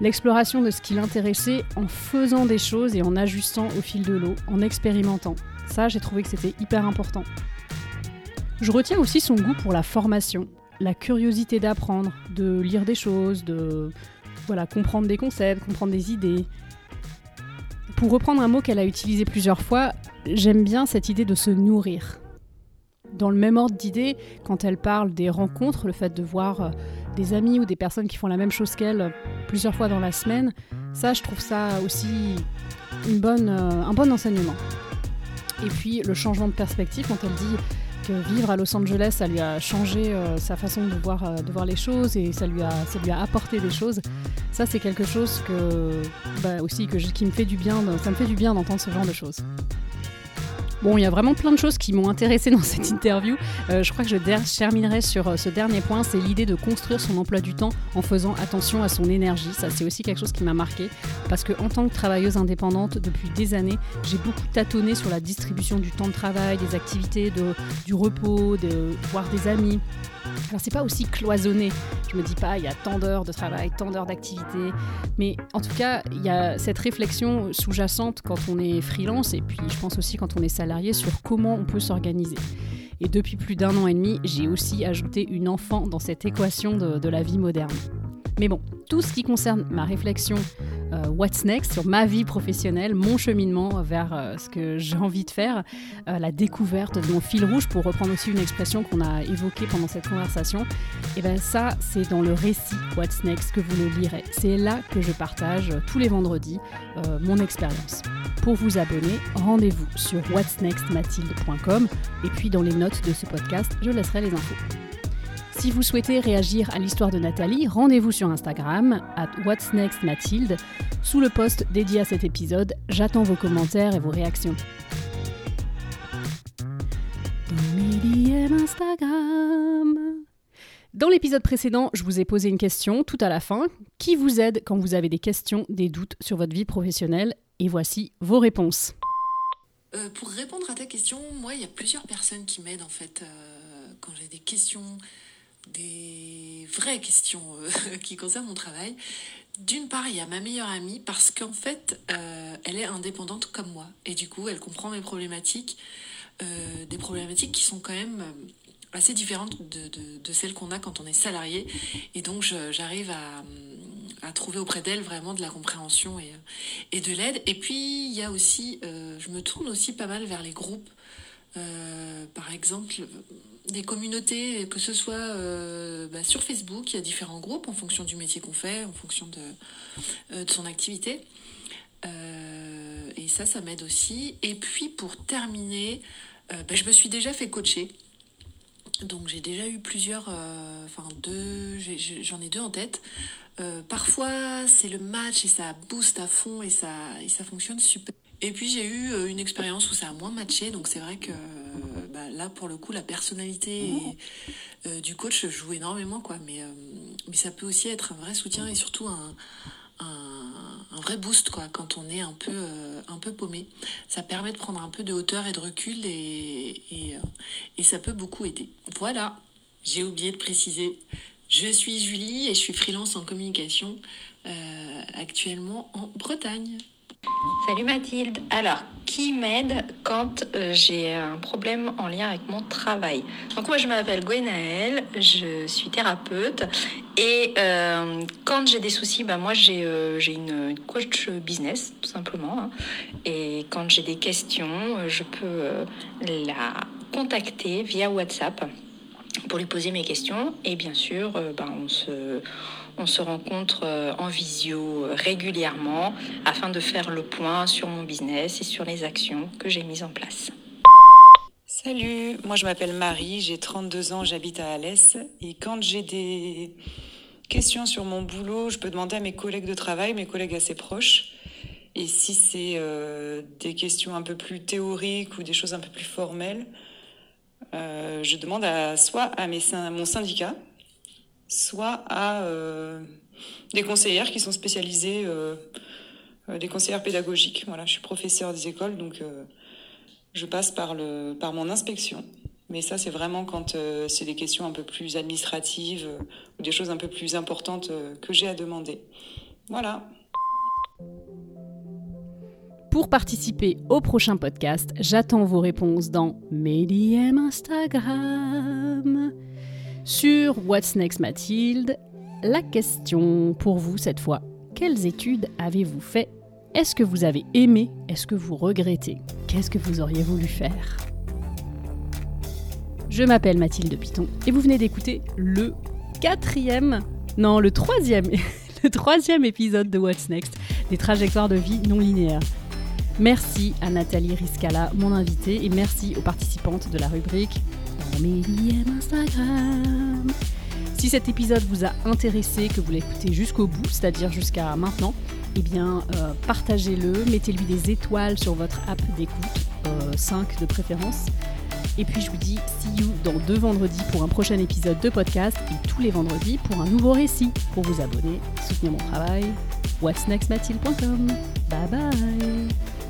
L'exploration de ce qui l'intéressait en faisant des choses et en ajustant au fil de l'eau, en expérimentant. Ça, j'ai trouvé que c'était hyper important. Je retiens aussi son goût pour la formation, la curiosité d'apprendre, de lire des choses, de voilà, comprendre des concepts, comprendre des idées. Pour reprendre un mot qu'elle a utilisé plusieurs fois, j'aime bien cette idée de se nourrir dans le même ordre d'idée, quand elle parle des rencontres, le fait de voir euh, des amis ou des personnes qui font la même chose qu'elle euh, plusieurs fois dans la semaine, ça, je trouve ça aussi euh, un bon enseignement. Et puis le changement de perspective, quand elle dit que vivre à Los Angeles, ça lui a changé sa façon de voir, les choses et ça lui, a, apporté des choses. Ça, c'est quelque chose que, bah, aussi qui me fait du bien. Ça me fait du bien d'entendre ce genre de choses. Bon, il y a vraiment plein de choses qui m'ont intéressé dans cette interview. Euh, je crois que je terminerai sur euh, ce dernier point, c'est l'idée de construire son emploi du temps en faisant attention à son énergie. Ça, c'est aussi quelque chose qui m'a marqué parce que en tant que travailleuse indépendante depuis des années, j'ai beaucoup tâtonné sur la distribution du temps de travail, des activités, du repos, de voir des amis. Alors c'est pas aussi cloisonné. Je me dis pas il y a tant d'heures de travail, tant d'heures d'activité, mais en tout cas il y a cette réflexion sous-jacente quand on est freelance et puis je pense aussi quand on est salarié sur comment on peut s'organiser. Et depuis plus d'un an et demi, j'ai aussi ajouté une enfant dans cette équation de la vie moderne. Mais bon, tout ce qui concerne ma réflexion euh, What's Next sur ma vie professionnelle, mon cheminement vers euh, ce que j'ai envie de faire, euh, la découverte de mon fil rouge, pour reprendre aussi une expression qu'on a évoquée pendant cette conversation. Et bien ça, c'est dans le récit What's Next que vous le lirez. C'est là que je partage tous les vendredis mon expérience. Pour vous abonner, rendez-vous sur whatsnextmathilde.com et puis dans les notes de ce podcast, je laisserai les infos. Si vous souhaitez réagir à l'histoire de Nathalie, rendez-vous sur Instagram, at What's Next Mathilde, sous le post dédié à cet épisode. J'attends vos commentaires et vos réactions. Dans l'épisode précédent, je vous ai posé une question tout à la fin. Qui vous aide quand vous avez des questions, des doutes sur votre vie professionnelle? Et voici vos réponses. Euh, pour répondre à ta question, moi, il y a plusieurs personnes qui m'aident en fait euh, quand j'ai des questions des vraies questions euh, (laughs) qui concernent mon travail. D'une part, il y a ma meilleure amie parce qu'en fait, euh, elle est indépendante comme moi. Et du coup, elle comprend mes problématiques, euh, des problématiques qui sont quand même assez différentes de, celles qu'on a quand on est salarié. Et donc, j'arrive à, trouver auprès d'elle vraiment de la compréhension et, et de l'aide. Et puis, il y a aussi, je me tourne aussi pas mal vers les groupes. par exemple, des communautés, que ce soit euh, bah, sur Facebook, il y a différents groupes en fonction du métier qu'on fait, en fonction de, euh, son activité. Euh, et ça, ça m'aide aussi. Et puis pour terminer, bah, je me suis déjà fait coacher. Donc j'ai déjà eu plusieurs, enfin deux, j'en ai, deux en tête. parfois c'est le match et ça booste à fond et ça, et ça fonctionne super. Et puis j'ai eu une expérience où ça a moins matché, donc c'est vrai que là, pour le coup, la personnalité euh, du coach joue énormément, quoi. Mais, mais ça peut aussi être un vrai soutien et surtout un, un, vrai boost, quoi, quand on est un peu, un peu paumé. Ça permet de prendre un peu de hauteur et de recul et, et, et ça peut beaucoup aider. Voilà, j'ai oublié de préciser. Je suis Julie et je suis freelance en communication actuellement en Bretagne. Salut Mathilde. Alors, qui m'aide quand euh, j'ai un problème en lien avec mon travail? Donc moi, je m'appelle Gwenaëlle, je suis thérapeute et euh, quand j'ai des soucis, bah, moi j'ai euh, une, coach business tout simplement. Hein. et quand j'ai des questions, je peux la contacter via WhatsApp pour lui poser mes questions et bien sûr, bah, on se on se rencontre euh, en visio euh, régulièrement afin de faire le point sur mon business et sur les actions que j'ai mises en place. Salut, moi je m'appelle Marie, j'ai 32 ans, j'habite à Alès et quand j'ai des questions sur mon boulot, je peux demander à mes collègues de travail, mes collègues assez proches. Et si c'est euh, des questions un peu plus théoriques ou des choses un peu plus formelles, je demande à, soit à mes, mon syndicat, soit à euh, des conseillères qui sont spécialisées, euh, euh, des conseillères pédagogiques. Voilà, je suis professeur des écoles, donc je passe par, le, par mon inspection. Mais ça, c'est vraiment quand c'est des questions un peu plus administratives ou des choses un peu plus importantes que j'ai à demander. Voilà. Pour participer au prochain podcast, j'attends vos réponses dans mes Instagram. Sur What's Next Mathilde, la question pour vous cette fois, quelles études avez-vous fait? Est-ce que vous avez aimé? Est-ce que vous regrettez? Qu'est-ce que vous auriez voulu faire? Je m'appelle Mathilde Piton et vous venez d'écouter le quatrième, non le troisième, (laughs) le troisième épisode de What's Next, des trajectoires de vie non linéaires. Merci à Nathalie Riscala, mon invitée, et merci aux participantes de la rubrique Instagram. Si cet épisode vous a intéressé, que vous l'écoutez jusqu'au bout, c'est-à-dire jusqu'à maintenant, eh bien, euh, partagez-le, mettez-lui des étoiles sur votre app d'écoute, 5 euh, de préférence. Et puis je vous dis see you dans deux vendredis pour un prochain épisode de podcast et tous les vendredis pour un nouveau récit. Pour vous abonner, soutenir mon travail, what'snextmathilde.com. Bye bye